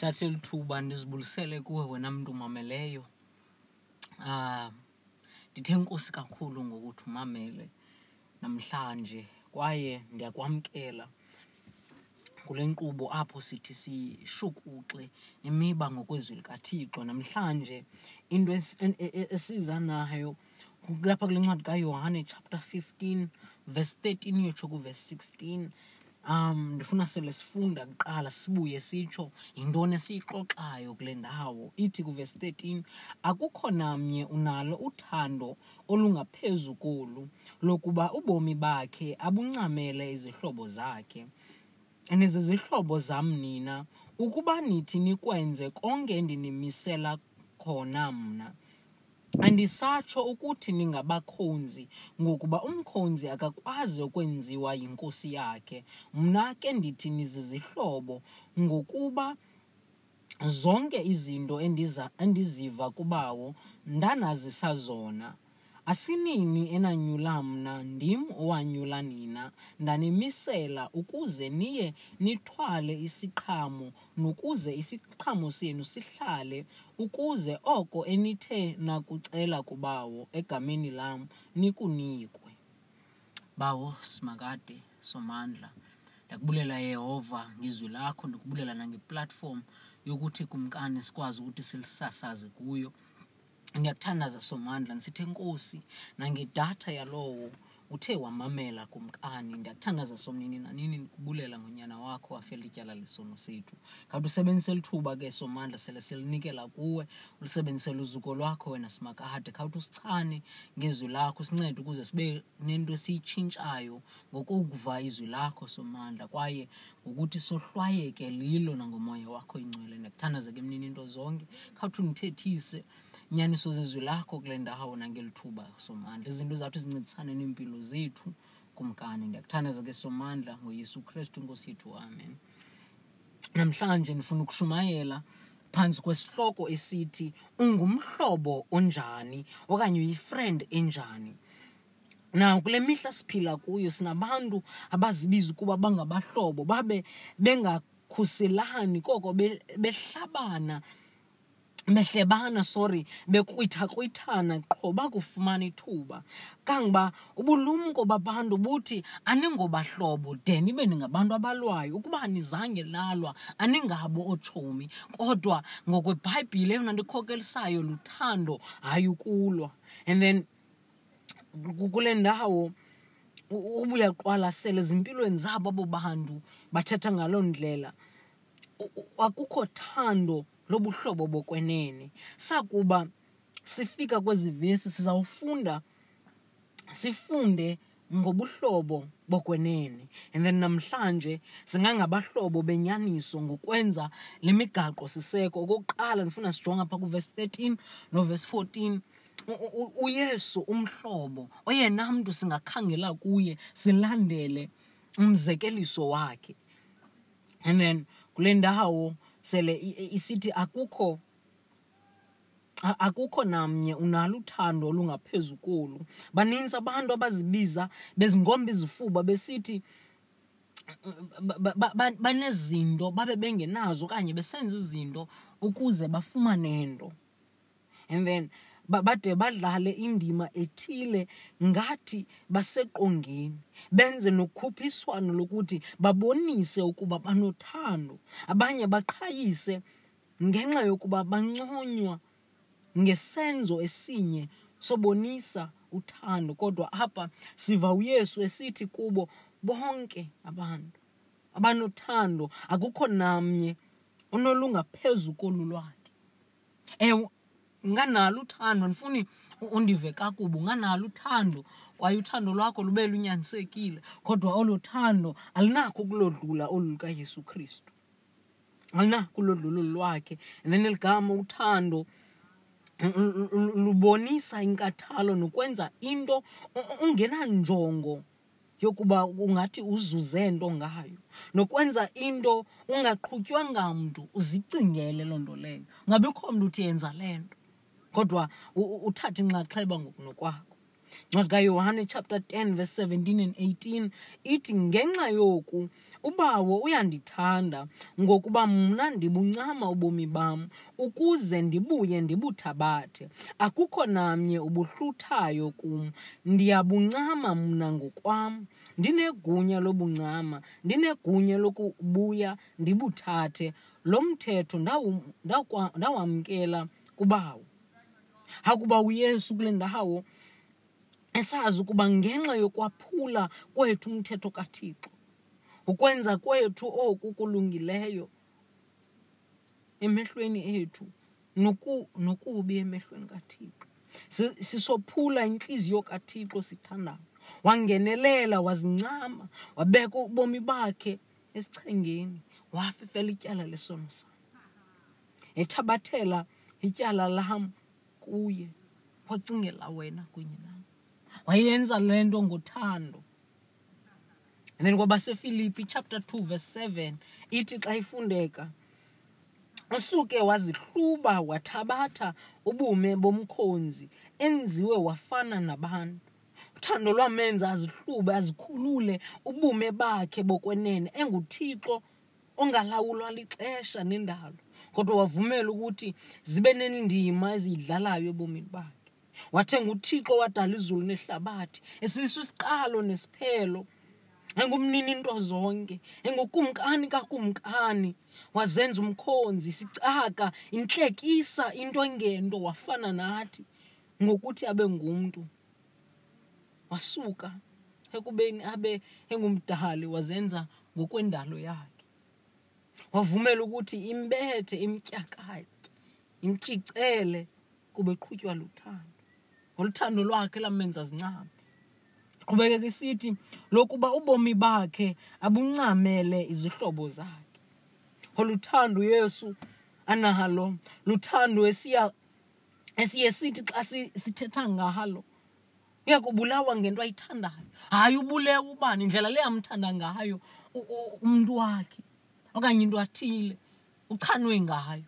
thathe lithuba ndizibulisele kuwe wena mntu umameleyo. Um ndithe nkosi kakhulu ngokuthi umamele namhlanje kwaye ndiyakwamkela kule nkqubo apho sithi sishukuxe imiba ngokwezwi likathixo. Namhlanje into e- e- esiza nayo lapha kule ncwadi kayohane chapter 15 verse 13 yotsho kuverse 16 um ndifuna sele sifunda kuqala sibuye sitsho yintoni esiyixoxayo kule ndawo. Ithi kuverse 13 akukho namnye unalo uthando olungaphezu kolu lokuba ubomi bakhe abuncamele izihlobo zakhe. Nizizihlobo zam nina ukuba nithi nikwenze konke endinimisela khona mna andisatsho ukuthi ningabakhonzi ngokuba umkhonzi akakwazi ukwenziwa yinkosi yakhe. Mna ke ndithi nizizihlobo ngokuba zonke izinto endiza, endiziva kubawo ndanazisa zona asinini enanyula mna ndim owanyula nina. Ndanimisela ukuze niye nithwale isiqhamo nokuze isiqhamo senu sihlale ukuze oko enithe nakucela kubawo egameni lam nikunikwe. Bawo simakade somandla. Ndiyakubulela yehova ngezwi lakho ndikubulela nangeplatform yokuthi kumkani sikwazi ukuthi silisasaze kuyo. Ndiyakuthandaza somandla ndisithi enkosi nangedatha yalowo uthe wamamela kumkani. Ndiyakuthandaza somnini nanini ndikubulela ngonyana wakho afela ityala lesono sethu. Kanti usebenzise lithuba ke somandla sele silinikela kuwe ulisebenzisele uzuko lwakho wena simakade. Khawuthi usichane ngezwi lakho sincede ukuze sibe nento esiyitshintshayo ngokuva izwi lakho somandla kwaye ngokuthi sohlwayeke lilo nangomoya wakho ingcwele. Ndiyakuthandaza ke mnini into zonke. Khawuthi undithethise inyaniso zezwi lakho kule ndawo nangeli thuba somandla izinto zawuthi zincedisane neempilo zethu kumkani. Ndiyakuthandaza ke somandla ngoyesu kristu inkosi yethu amen. Namhlanje ndifuna ukushumayela phantsi kwesihloko esithi ungumhlobo onjani okanye uyifriend enjani? Na kule mihla siphila kuyo sinabantu abazibiza ukuba bangabahlobo babe bengakhuselani koko be- behlebana sorry. Bekrwithakrwithana qho bakufumana ithuba. Kangoba ubulumko babantu buthi aningobahlobo de nibe ningabantu abalwayo. Ukuba nizange lalwa aningabo ootshomi. Kodwa ngokwebhayibhile eyona ndikhokelisayo luthando hayi ukulwa. And then ku- kule ndawo u- uba uyaqwalasela ezimpilweni zabo abo bantu bathetha ngaloo ndlela. Akukho thando lobuhlobo bokwenene. Sakuba sifika kwezi vesi sizawufunda sifunde ngobuhlobo bokwenene. And then namhlanje singangabahlobo benyaniso ngokwenza le migaqo siseko. Okokuqala ndifuna sijonga phaa kuvesi 13 novesi 14 U- u- uyesu umhlobo oyena mntu singakhangela kuye silandele umzekeliso wakhe. And then kule ndawo sele isithi akukho akukho namnye unalo uthando olungaphezu kolu. Baninzi abantu abazibiza bezingomba izifuba besithi ba- ba- ba- ba- banezinto babe bengenazo okanye besenza izinto ukuze bafumane nto. And then bade badlale indima ethile ngathi baseqongeni. Benze nokhuphiswano lokuthi babonise ukuba banothando. Abanye baqhayise ngenxa yokuba banconywa ngesenzo esinye sobonisa uthando. Kodwa apha siva uyesu esithi kubo bonke abantu abanothando akukho namnye onolungaphezu kolu lwakhe ewe nganalo uthando andifuni u- undive kakubi unganalo uthando kwaye uthando lwakho lube lunyanisekile kodwa olo thando alinakho kulodlula olu lukayesu kristu. Alinakho kulodlula olu lwakhe and then eligama uthando lubonisa inkathalo nokwenza into ungenanjongo yokuba ungathi uzuze nto ngayo nokwenza into ungaqhutywa ngamntu uzicingele loo nto leyo. Ungabikho mntu uthi yenza le nto kodwa uthathe inxaxheba ngokunokwakho ncwadi kayohane chapter 10 verse 17 and 18 ithi ngenxa yoku ubawo uyandithanda ngokuba mna ndibuncama ubomi bam ukuze ndibuye ndibuthabathe. Akukho namnye ubuhluthayo kum. Ndiyabuncama mna ngokwam. Ndinegunya lobuncama ndinegunya lokubuya ndibuthathe. Lo mthetho ndawu- ndakwa- ndawamkela kubawo hakuba uyesu kule ndawo esazi ukuba ngenxa yokwaphula kwethu umthetho kathixo ukwenza kwethu oku kulungileyo emehlweni ethu noku- nokubi emehlweni kathixo. Sisophula intliziyo kathixo sithandayo wangenelela wazincama wabeka ubomi bakhe esichengeni wafifela ityala lesono sam. Ethabathela ityala lam kuye wacingela wena kunye nam wayenza le nto ngothando. And then kwabasefilipi chapter 2 verse 7 ithi xa ifundeka usuke wazihluba wathabatha ubume bomkhonzi enziwe wafana nabantu. Uthando lwamenza azihlube azikhulule ubume bakhe bokwenene enguthixo ongalawulwa lixesha nendalo kodwa wavumela ukuthi zibe nendima eziyidlalayo ebomini bakhe. Wathenga uthixo wadala izulu nehlabathi esiso isiqalo nesiphelo engumnini into zonke engukumkani kakumkani. Wazenza umkhonzi sicaka intlekisa into engento wafana nathi ngokuthi abe ngumntu. Wasuka ekubeni abe engumdali wazenza ngokwendalo yakhe. Wavumela ukuthi imbethe imtyakatye imtshicele kube qhutywa luthando. Ngoluthando lwakhe lamenza zincame qhubekeka isithi lokuba ubomi bakhe abuncamele izihlobo zakhe. Oluthando yesu analo luthando esiya esiye sithi xa si- sithetha ngalo uyakubulawa ngento ayithandayo. Hayi ubulewa ubani? Indlela le amthanda ngayo umntu wakhe okanye into athile uchanwe ngayo.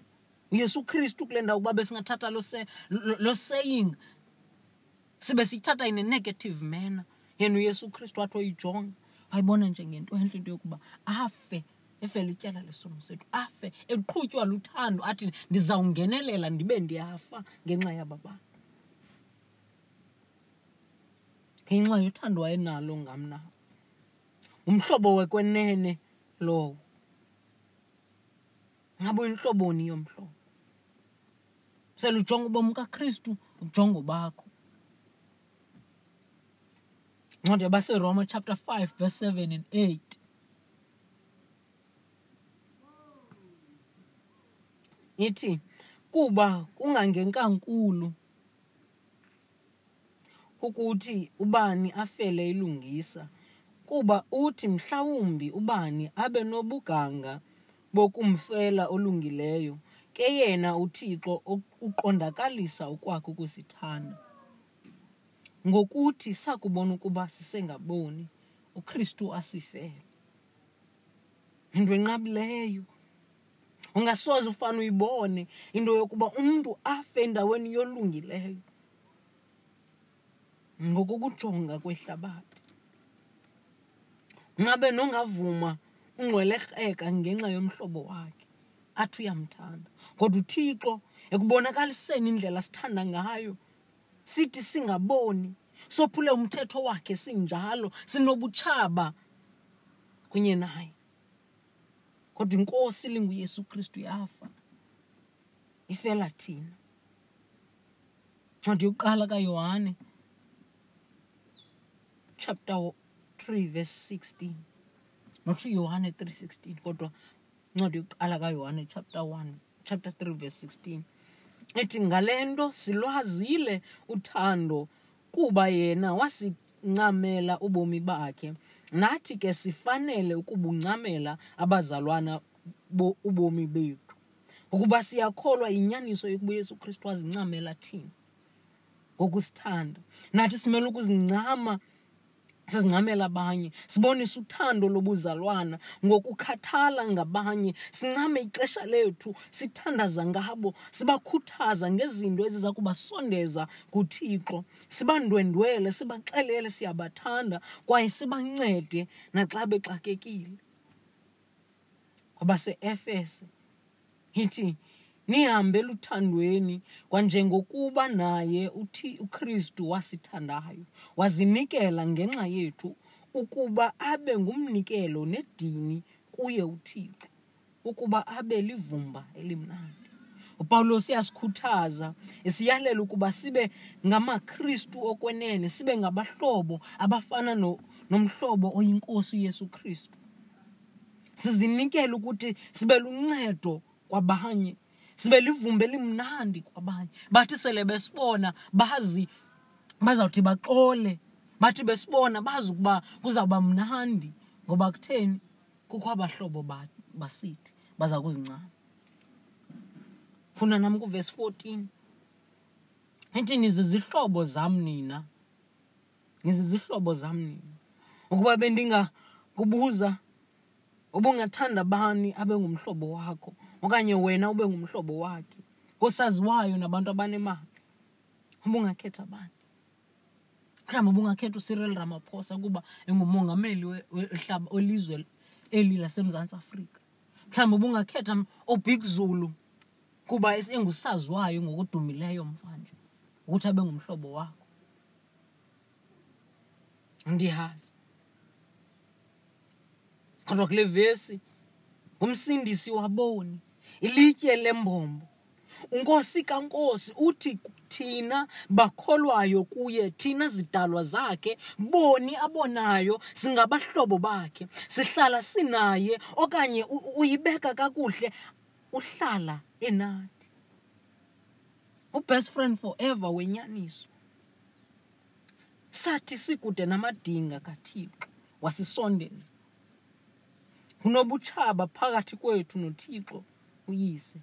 Uyesu kristu kule ndawo ukuba besingathatha lo saying sibe siyithatha in a negative manner. Yena uyesu kristu wathi oyijonga wayibona njengento entle into yokuba afe efele ityala lesono sethu afe eqhutywa luthando athi ndizawungenelela ndibe ndiyafa ngenxa yaba bantu. Ngenxa yothando wayenalo ngamna umhlobo wekwenene lowo ngabe uyinhloboni yomhlobo? Selujonga ubomi kakristu ujonga obakho ncwadi yabaseroma chapter 5 verse 7 and 8 ithi kuba kungangenkankulu ukuthi ubani afele ilungisa kuba uthi mhlawumbi ubani abe nobuganga bokumfela olungileyo ke yena uthixo uqondakalisa ukwakhe ukusithanda. Ngokuthi sakubona ukuba sisengaboni ukristu asifele. Into enqabileyo ungasoze ufane uyibone into yokuba umntu afe endaweni yolungileyo ngokokujonga kwehlabathi. Ncabe nongavuma ungcwelekreka ngenxa yomhlobo wakhe. Athi uyamthanda. Kodwa uthixo ekubonakaliseni indlela sithanda ngayo. Sithi singaboni sophule umthetho wakhe sinjalo sinobutshaba kunye naye. Kodwa inkosi linguyesu kristu yafa. Ifela thina. Ncwadi yokuqala kayohane chapter 3 verse 16 not uyohane 3:16 kodwa ncwadi yokuqala kayohane chapter 1 chapter 3 verse 16 ethi ngale nto silwazile uthando kuba yena wasincamela ubomi bakhe. Nathi ke sifanele ukubuncamela abazalwana bo ubomi bethu. Ukuba siyakholwa inyaniso yokuba uyesu kristu wazincamela thina ngokusithanda. Nathi simele ukuzincama sizincamela abanye. Sibonise uthando lobuzalwana ngokukhathala ngabanye. Sincame ixesha lethu sithandaza ngabo sibakhuthaza ngezinto eziza kubasondeza kuthixo. Sibandwendwele sibaxelele siyabathanda kwaye sibancede naxa bexakekile. Kwabase-efese ithi nihambe eluthandweni kwanjengokuba naye uthi uKristu wasithandayo wazinikela ngenxa yethu ukuba abe ngumnikelo nedini kuye uThixo ukuba abe livumba elimnandi. uPawulos uyasikhuthaza esiyalela ukuba sibe ngamaKristu okwenene sibe ngabahlobo abafana no, nomhlobo oyinkosi uYesu Kristu. Sizinikele ukuthi sibe luncedo kwabanye sibe livumbe limnandi kwabanye. Bathi sele besibona bazi bazawuthi baxole. Bathi besibona bazi ukuba kuzawuba mnandi ngoba kutheni? Kukho abahlobo basithi baza kuzincama. Funa nam kuvesi 14 ethi nizizihlobo zam nina. Nizizihlobo zam nina. Ukuba bendingakubuza ubungathanda bani abe ngumhlobo wakho okanye wena ube ngumhlobo wakhe kosaziwayo nabantu abanemali. Ubungakhetha bani mhlawumbi ubungakhetha uCyril Ramaphosa kuba engumongameli wehlaba olizwe eli laseMzantsi Afrika. Mhlawumbi ubungakhetha uBig Zulu kuba engusaziwayo ngokudumileyo mvanje ukuthi abe ngumhlobo wakho. Ndiyazi. Kodwa kule vesi ngumsindisi waboni. Ilitye lembombo. Unkosi kankosi uthi thina bakholwayo kuye thina zidalwa zakhe boni abonayo singabahlobo bakhe sihlala sinaye okanye uyibeka kakuhle uhlala enathi ubest friend forever wenyaniso. Sathi sikude namadinga kathixo wasisondeza. Kunobutshaba phakathi kwethu nothixo. Uyise.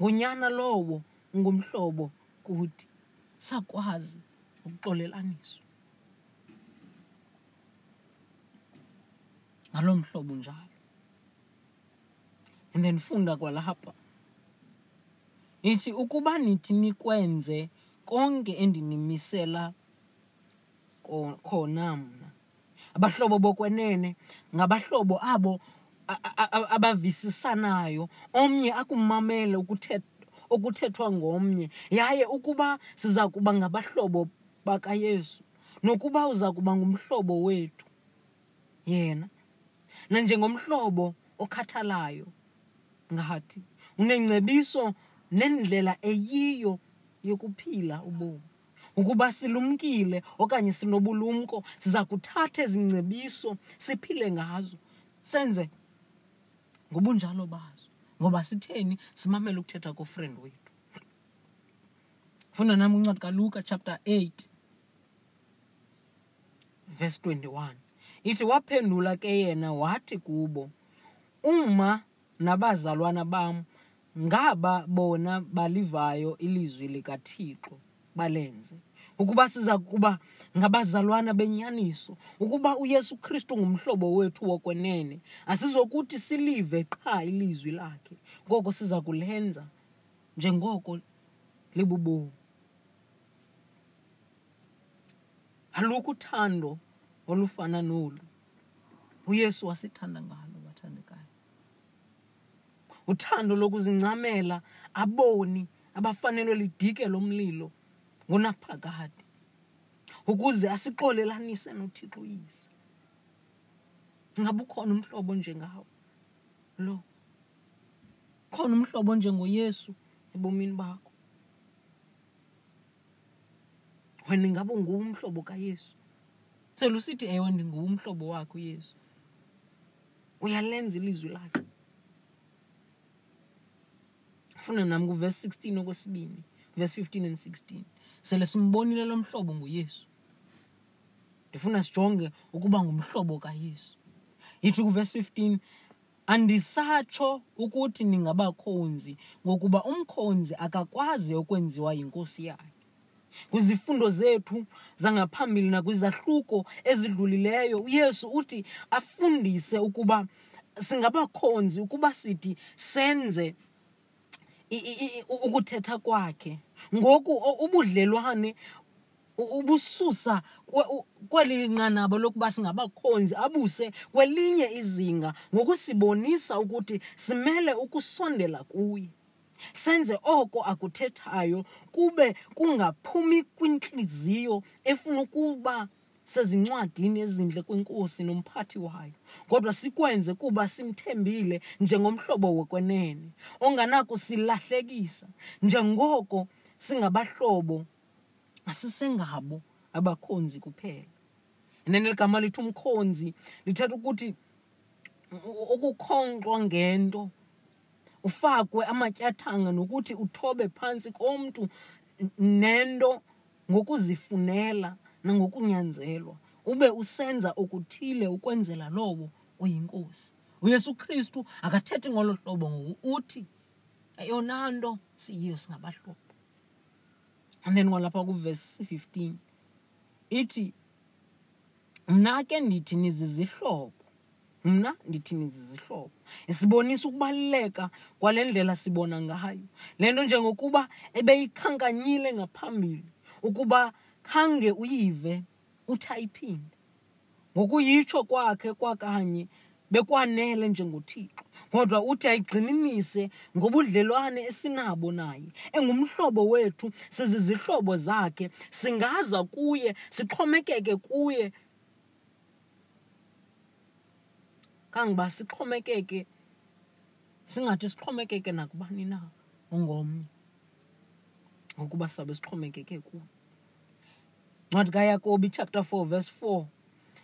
Ngonyana lowo ngumhlobo kuthi sakwazi ukuxolelaniswa. Ngalo mhlobo njalo. And then funda kwalapha. Ithi ukuba nithi nikwenze konke endinimisela khona mna. Abahlobo bokwenene ngabahlobo abo abavisisanayo omnye akumamele okuthethwa ngomnye. Yaye ukuba siza kuba ngabahlobo bakaYesu nokuba uza kuba ngumhlobo wethu yena nanjengomhlobo okhathalayo ngathi unengcebiso nendlela eyiyo yokuphila ubomi. Ukuba silumkile okanye sinobulumko siza kuthatha ezingcebiso siphile ngazo senze ngobunjalo bazo ngoba sitheni simamele ukuthetha kofriend wethu? Funda nami uncwadi kaluka chapter 8 verse 21 ithi waphendula ke yena wathi kubo uma nabazalwana bam ngaba bona balivayo ilizwi likaThixo balenze ukuba siza kuba ngabazalwana benyaniso ukuba uYesu Kristu ngumhlobo wethu wokwenene asizokuthi silive qha ilizwi lakhe. Ngoko siza kulenza njengoko libubomi alukho uthando olufana nolu. uYesu wasithanda ngalo bathandekayo. Uthando lokuzincamela aboni abafanelwe lidike lomlilo ngonaphakade ukuze asixolelanise noThixo uyise. Ngabe ukhona umhlobo njengawo lo. Khona umhlobo njengoYesu ebomini bakho. Wena ngabe ungumhlobo kaYesu? Selusithi ewe ndingumhlobo wakho uYesu uyalenza ilizwi lakhe. Funa nami kuvesi 16 okwesibini verse 15 and 16 sele simbonile lo mhlobo nguyesu. Ndifuna sijonge ukuba ngumhlobo kayesu. Yithi kuvesi 15 andisatsho ukuthi ningabakhonzi ngokuba umkhonzi akakwazi ukwenziwa yinkosi yakhe. Kwizifundo zethu zangaphambili nakwizahluko ezidlulileyo uyesu uthi afundise ukuba singabakhonzi ukuba sithi senze i- i- i- ukuthetha kwakhe. Ngoku o- ubudlelwane u- ubususa kwe- u- kweli nqanaba lokuba singabakhonzi abuse kwelinye izinga ngokusibonisa ukuthi simele ukusondela kuye. Senze oko akuthethayo kube kungaphumi kwintliziyo efuna ukuba sezincwadini ezintle kwenkosi nomphathi wayo kodwa sikwenze kuba simthembile njengomhlobo wokwenene onganakusilahlekisa njengoko singabahlobo asisengabo abakhonzi kuphela. Nene ligama lithi umkhonzi lithetha ukuthi u- ukukhonkxwa ngento ufakwe amatyathanga nokuthi uthobe phantsi komntu n- nento ngokuzifunela. Nangokunyanzelwa ube usenza okuthile ukwenzela lowo uyinkosi. Uyesu kristu akathethi ngolo hlobo ngoku uthi eyona nto siyiyo singabahlobo. And then kwalapha kuvesi 15 ithi mna ke ndithi nizizihlobo mna ndithi nizizihlobo. Isibonisa ukubaluleka kwale ndlela sibona ngayo. Le nto njengokuba ebeyikhankanyile ngaphambili ukuba khange uyive uthi ayiphinde ngokuyitsho kwakhe kwakanye bekwanele njengothixo kodwa uthi ayigxininise ngobudlelwane esinabo naye. Engumhlobo wethu sizizihlobo zakhe singaza kuye sixhomekeke kuye. Kangoba sixhomekeke singathi sixhomekeke nakubani na? Ongomnye ngokuba sabe sixhomekeke kuye ncwadi kayakobi chapter 4 verse 4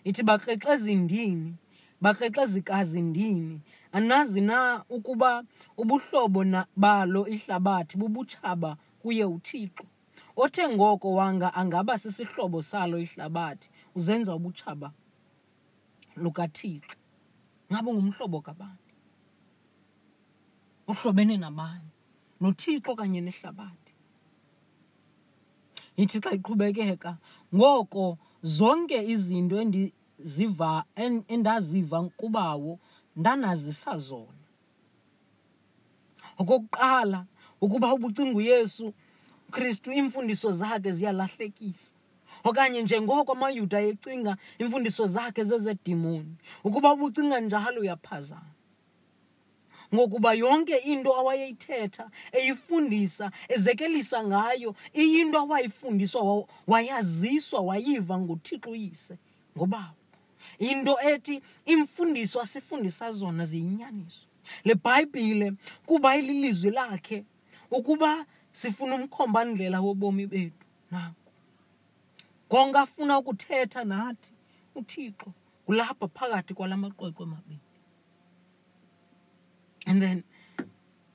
ithi bakrekreza indini bakrekrezikazi ndini. Anazi na ukuba ubuhlobo na balo ihlabathi bubutshaba kuye uthixo. Othe ngoko wanga angaba sisihlobo salo ihlabathi uzenza ubutshaba lukathixo. Ngabe ngumhlobo kabani? Uhlobene nabani? Nothixo kanye nehlabathi ithi xa iqhubekeka ngoko zonke izinto endiziva en- endaziva kubawo ndanazisa zona. Okokuqala ukuba ubucinga uyesu kristu iimfundiso zakhe ziyalahlekisa. Okanye njengoko amayuda ecinga iimfundiso zakhe zezedimoni ukuba ubucinga njalo uyaphazama. Ngokuba yonke into awayeyithetha eyifundisa ezekelisa ngayo iyinto awayifundiswa wa- wayaziswa wayiva nguthixo uyise ngobawo into ethi imfundiso asifundisa zona ziyinyaniso. Le bhayibhile kuba ililizwi lakhe ukuba sifuna umkhombandlela wobomi bethu nako konke afuna ukuthetha nathi uthixo kulapha phakathi kwala maqweqwe mabini. And then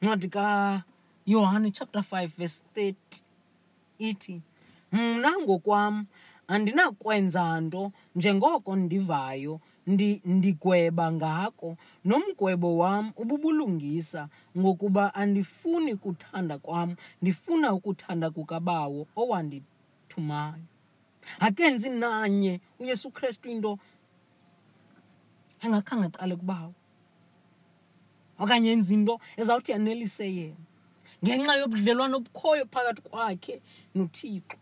ncwadi kayohane chapter 5 verse 30 ithi mna ngokwam andinakwenza nto njengoko ndivayo ndi, ndigweba ngako. Nomgwebo wam ububulungisa ngokuba andifuni kuthanda kwam ndifuna ukuthanda kukabawo owandithumayo. Akenzi nanye uyesu kristu into engakhange aqale kubawo okanye enza into ezawuthi yanelise yena. Ngenxa yobudlelwane obukhoyo phakathi kwakhe nothixo.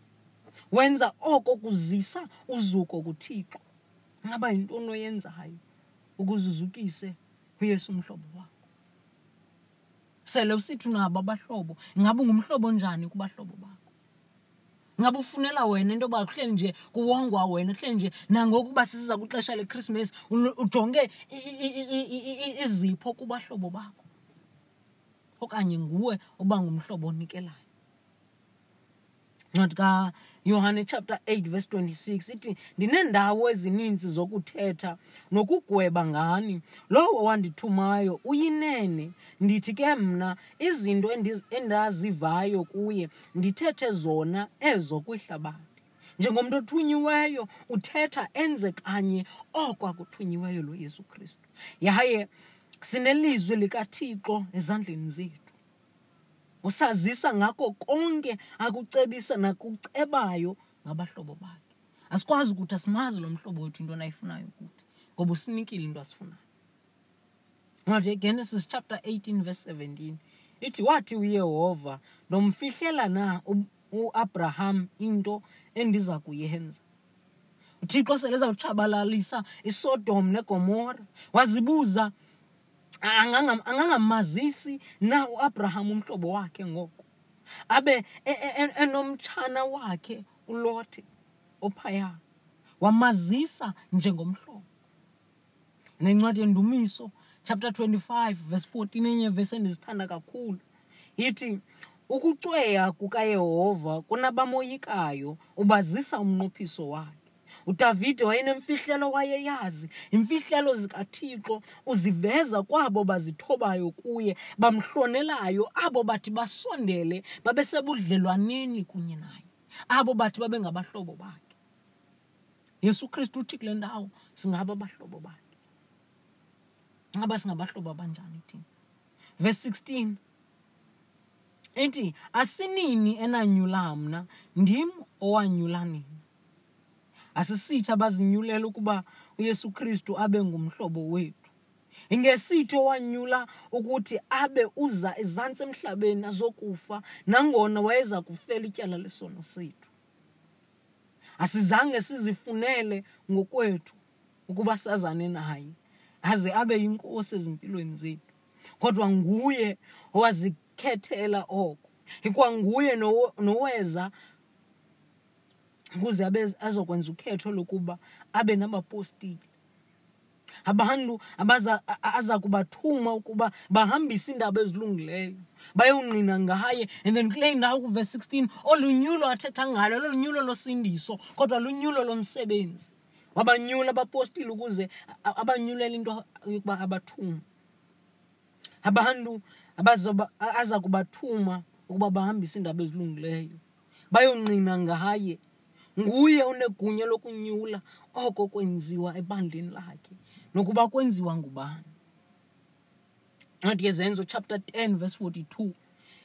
Wenza oko kuzisa uzuko kuthixo. Ngaba yintoni oyenzayo ukuze uzukise uyesu umhlobo wakho. Sele usithi unabo abahlobo ingabe ungumhlobo njani kubahlobo bakho? Ngabe ufunela wena into yoba kuhleli nje kuwongwa wena kuhleli nje nangokuba sisiza kwixesha lekrismesi ujonge izipho kubahlobo bakho. Okanye nguwe oba ngumhlobo onikelayo ncwadi kayohane chapter 8 verse 26 ithi ndineendawo ezininzi zokuthetha nokugweba ngani. Lowo wandithumayo uyinene. Ndithi ke mna izinto endazivayo kuye ndithethe zona ezo kwihlabathi. Njengomntu othunyiweyo uthetha enze kanye oko akuthunyiweyo lo yesu kristu. Yaye sinelizwi likathixo ezandleni zethu usazisa ngako konke akucebisa nakucebayo ngabahlobo bakhe. Asikwazi ukuthi asimazi lo mhlobo wethu into nayifunayo ukuthi ngoba usinikile into asifunayo. Ngathi egenesis chapter 18 verse 17 ithi wathi uyehova ndomfihlela na uabraham into endiza kuyenza? Uthixo sele ezawutshabalalisa isodom negomora. Wazibuza angangamazisi na uabraham umhlobo wakhe ngoko? Abe e- e- e- enomtshana wakhe ulote ophaya wamazisa njengomhlobo. Nencwadi yendumiso chapter 25 verse 14 enye verse endizithanda kakhulu. Ithi ukucweya kukayehova kunabamoyikayo ubazisa umnqophiso wakhe udavide wayenemfihlelo wayeyazi. Imfihlelo zikathixo uziveza kwabo bazithobayo kuye bamhlonelayo abo bathi basondele babe sebudlelwaneni kunye naye abo bathi babe ngabahlobo bakhe. Yesu kristu uthi kule ndawo singaba abahlobo bakhe. Ngaba singabahlobo abanjani thina? Verse 16 ithi asinini enanyula mna ndim owanyula nina asisithi abazinyulela ukuba uyesu kristu abe ngumhlobo wethu. Ingesithi owanyula ukuthi abe uza ezantsi emhlabeni azokufa nangona wayeza kufela ityala lesono sethu. Asizange sizifunele ngokwethu ukuba sazane naye aze abe yinkosi ezimpilweni zethu. Kodwa nguye owazikhethela oko ikwanguye nowo- noweza ukuze abe azokwenza ukhetho lokuba abe nabapostile abantu abaza a- a- aza kubathuma ukuba bahambise iindaba ezilungileyo bayongqina ngaye and then kule ndawo kuverse 16 olunyulo athetha ngalo lolunyulo losindiso kodwa lunyulo lomsebenzi. Wabanyula abapostile ukuze a- a- abanyulele into yokuba abathuma abantu abazoba a- aza kubathuma ukuba bahambise iindaba ezilungileyo bayongqina ngaye nguye onegunya lokunyula oko kwenziwa ebandleni lakhe. Nokuba kwenziwa ngubani? Ncwadi yezenzo chapter 10 verse 42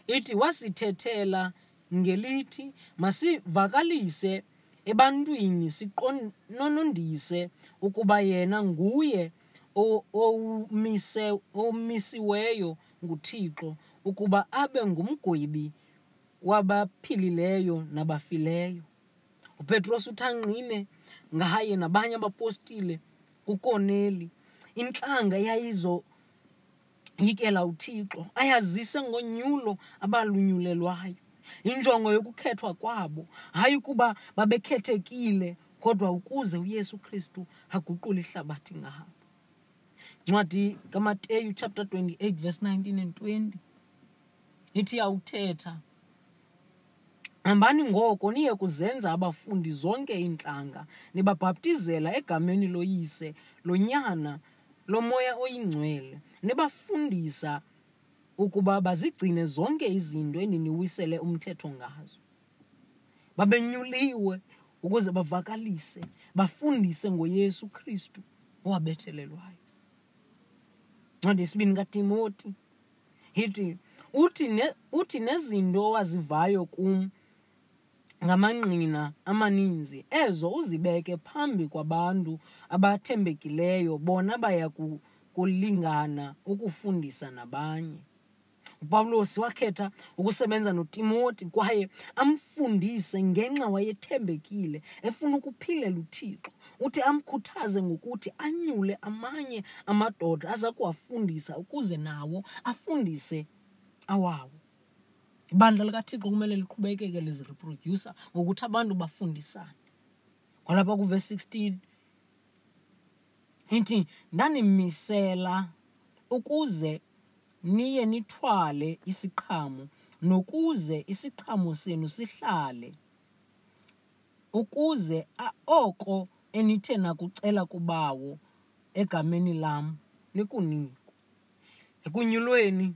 ithi wasithethela ngelithi masivakalise ebantwini siqononondise ukuba yena nguye o- owumise omisiweyo nguthixo ukuba abe ngumgwebi wabaphilileyo nabafileyo. Upetros uthangqine ngaye nabanye abapostile kukoneli intlanga yayizoyikela uthixo ayazise ngonyulo abalunyulelwayo. Injongo yokukhethwa kwabo hayi kuba babekhethekile kodwa ukuze uyesu kristu aguqule ihlabathi ngabo. Ncwadi kamateyu chapter 28 verse 19 and 20 ithi yawuthetha hambani ngoko niye kuzenza abafundi zonke iintlanga nibabhaptizela egameni loyise lonyana lomoya oyingcwele. Nibafundisa ukuba bazigcine zonke izinto endiniwisele umthetho ngazo. Babenyuliwe ukuze bavakalise bafundise ngoyesu kristu owabethelelwayo. Ncwadi yesibini katimoti ithi uthi, ne, uthi nezinto owazivayo kum ngamangqina amaninzi ezo uzibeke phambi kwabantu abathembekileyo bona baya kulingana ukufundisa nabanye. Upawulos wakhetha ukusebenza notimoti kwaye amfundise ngenxa wayethembekile efuna ukuphilela uthixo. Uthi amkhuthaze ngokuthi anyule amanye amadoda aza kuwafundisa ukuze nawo afundise awawo ibandla likathixo kumele liqhubekeke lizireproducer ngokuthi abantu bafundisane. Kwalapha kuverse 16 ithi ndanimisela ukuze niye nithwale isiqhamo nokuze isiqhamo senu sihlale ukuze oko enithe nakucela kubawo egameni lam nikunikwe. Ekunyulweni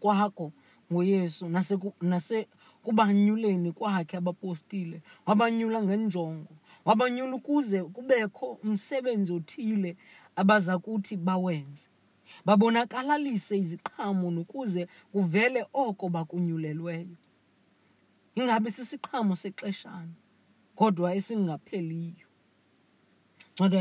kwakho ngoyesu naseku- nasekubanyuleni kwakhe abapostile wabanyula ngenjongo wabanyula ukuze kubekho umsebenzi othile abaza kuthi bawenze. Babonakalalise iziqhamo nokuze kuvele oko bakunyulelweyo. Ingabe sisiqhamo sexeshana kodwa esingapheliyo. Ncwadi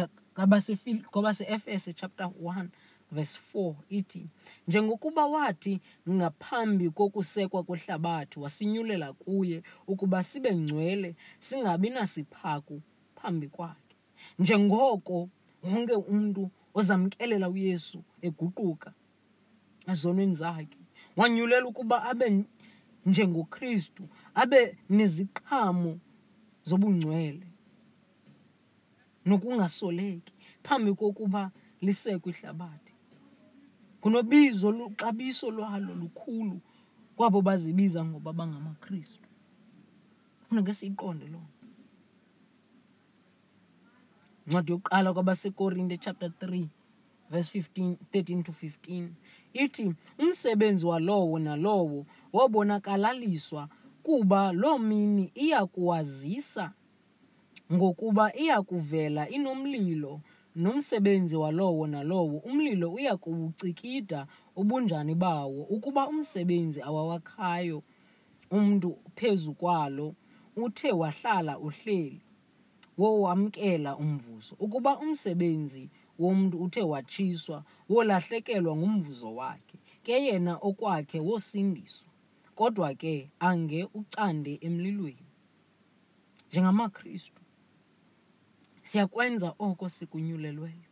kwabase-efese chapter 1 verse 4 ithi njengokuba wathi ngaphambi kokusekwa kwehlabathi wasinyulela kuye ukuba sibe ngcwele singabi nasiphaku phambi kwakhe. Njengoko wonke umntu ozamkelela uyesu eguquka ezonweni zakhe wanyulela ukuba abe njengokristu abe neziqhamo zobungcwele nokungasoleki phambi kokuba lisekwe ihlabathi kunobizo luxabiso lwalo lukhulu kwabo bazibiza ngoba bangamakristu. Funeke siyiqonde loo ncwadi yokuqala kwabasekorinte chapter 3 verse 15 13 to 15 ithi umsebenzi walowo nalowo wobonakalaliswa kuba loo mini iya kuwazisa ngokuba iya kuvela inomlilo nomsebenzi walowo nalowo umlilo uya kuwucikida ubunjani bawo. Ukuba umsebenzi awawakhayo umntu phezu kwalo uthe wahlala uhleli wowamkela umvuzo. Ukuba umsebenzi womntu uthe watshiswa wolahlekelwa ngumvuzo wakhe ke yena okwakhe wosindiswa kodwa ke ange ucande emlilweni. Njengamakristu. Siyakwenza oko sikunyulelweyo.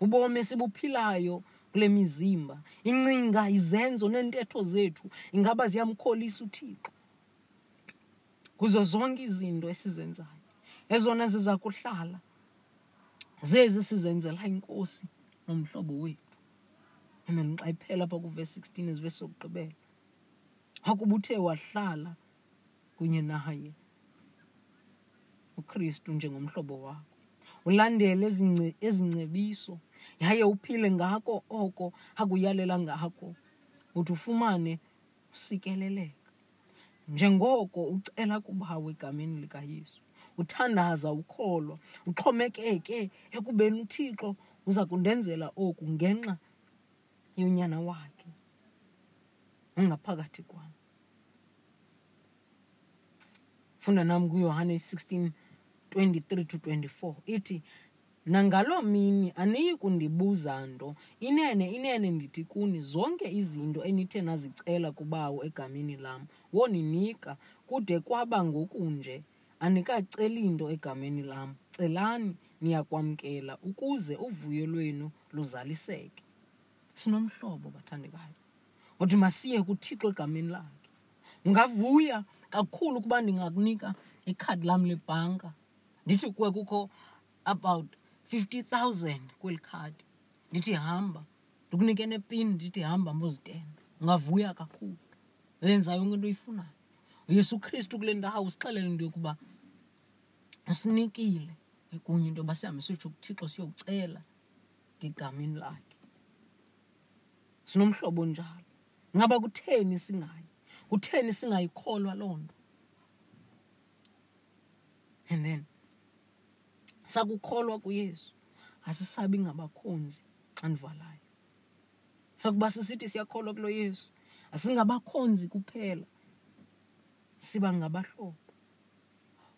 Ubomi esibuphilayo kule mizimba incinga izenzo neentetho zethu ingaba ziyamkholisa uthixo. Kuzo zonke izinto esizenzayo ezona ziza kuhlala zezi sizenzela inkosi nomhlobo wethu. And then xa iphela apha kuvesi 16 ezivesi sokugqibela. Wakuba uthe wahlala kunye naye. Ukristu njengomhlobo wakho. Ulandele ezingcebiso yaye uphile ngako oko akuyalela ngako. Uthi ufumane usikeleleka. Njengoko ucela kubawo egameni likayesu uthandaza ukholwa uxhomekeke ekubeni uthixo uza kundenzela oku ngenxa yonyana wakhe. Ungaphakathi kwam. Funda nam kuyohane 16 23 to 24 ithi nangaloo mini aniyi kundibuza nto. Inene inene ndithi kuni zonke izinto enithe nazicela kubawo egameni lam woninika. Kude kwaba ngokunje anikaceli nto egameni lam. Celani niyakwamkela ukuze uvuyo lwenu luzaliseke. Sinomhlobo bathandekayo. Uthi masiye kuthixo egameni lakhe. Ungavuya kakhulu ukuba ndingakunika ikhadi lam lebhanka. Ndithi kuwe kukho about 50000 kweli khadi. Ndithi hamba ndikunike nepini ndithi hamba mbozitenda ungavuya kakhulu. Wenza yonke into oyifunayo. Uyesu kristu kule ndawo usixelele into yokuba usinikile. Kunye into yoba sihambe siyotsho kuthixo siyokucela ngegameni lakhe. Sinomhlobo njalo ngaba kutheni singayi? Kutheni singayikholwa loo nto? And then sakukholwa kuyesu. Asisabi ngabakhonzi xa ndivalayo sakuba sisithi siyakholwa kulo yesu. Asingabakhonzi kuphela siba ngabahlobo.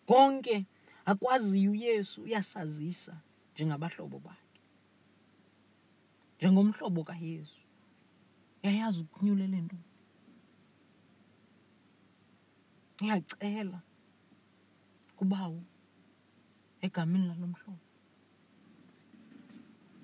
Konke akwaziyo uyesu uyasazisa njengabahlobo bakhe. Njengomhlobo kayesu. Uyayazi ukunyulela nto? Uyacela kubawo egameni lalo mhlobo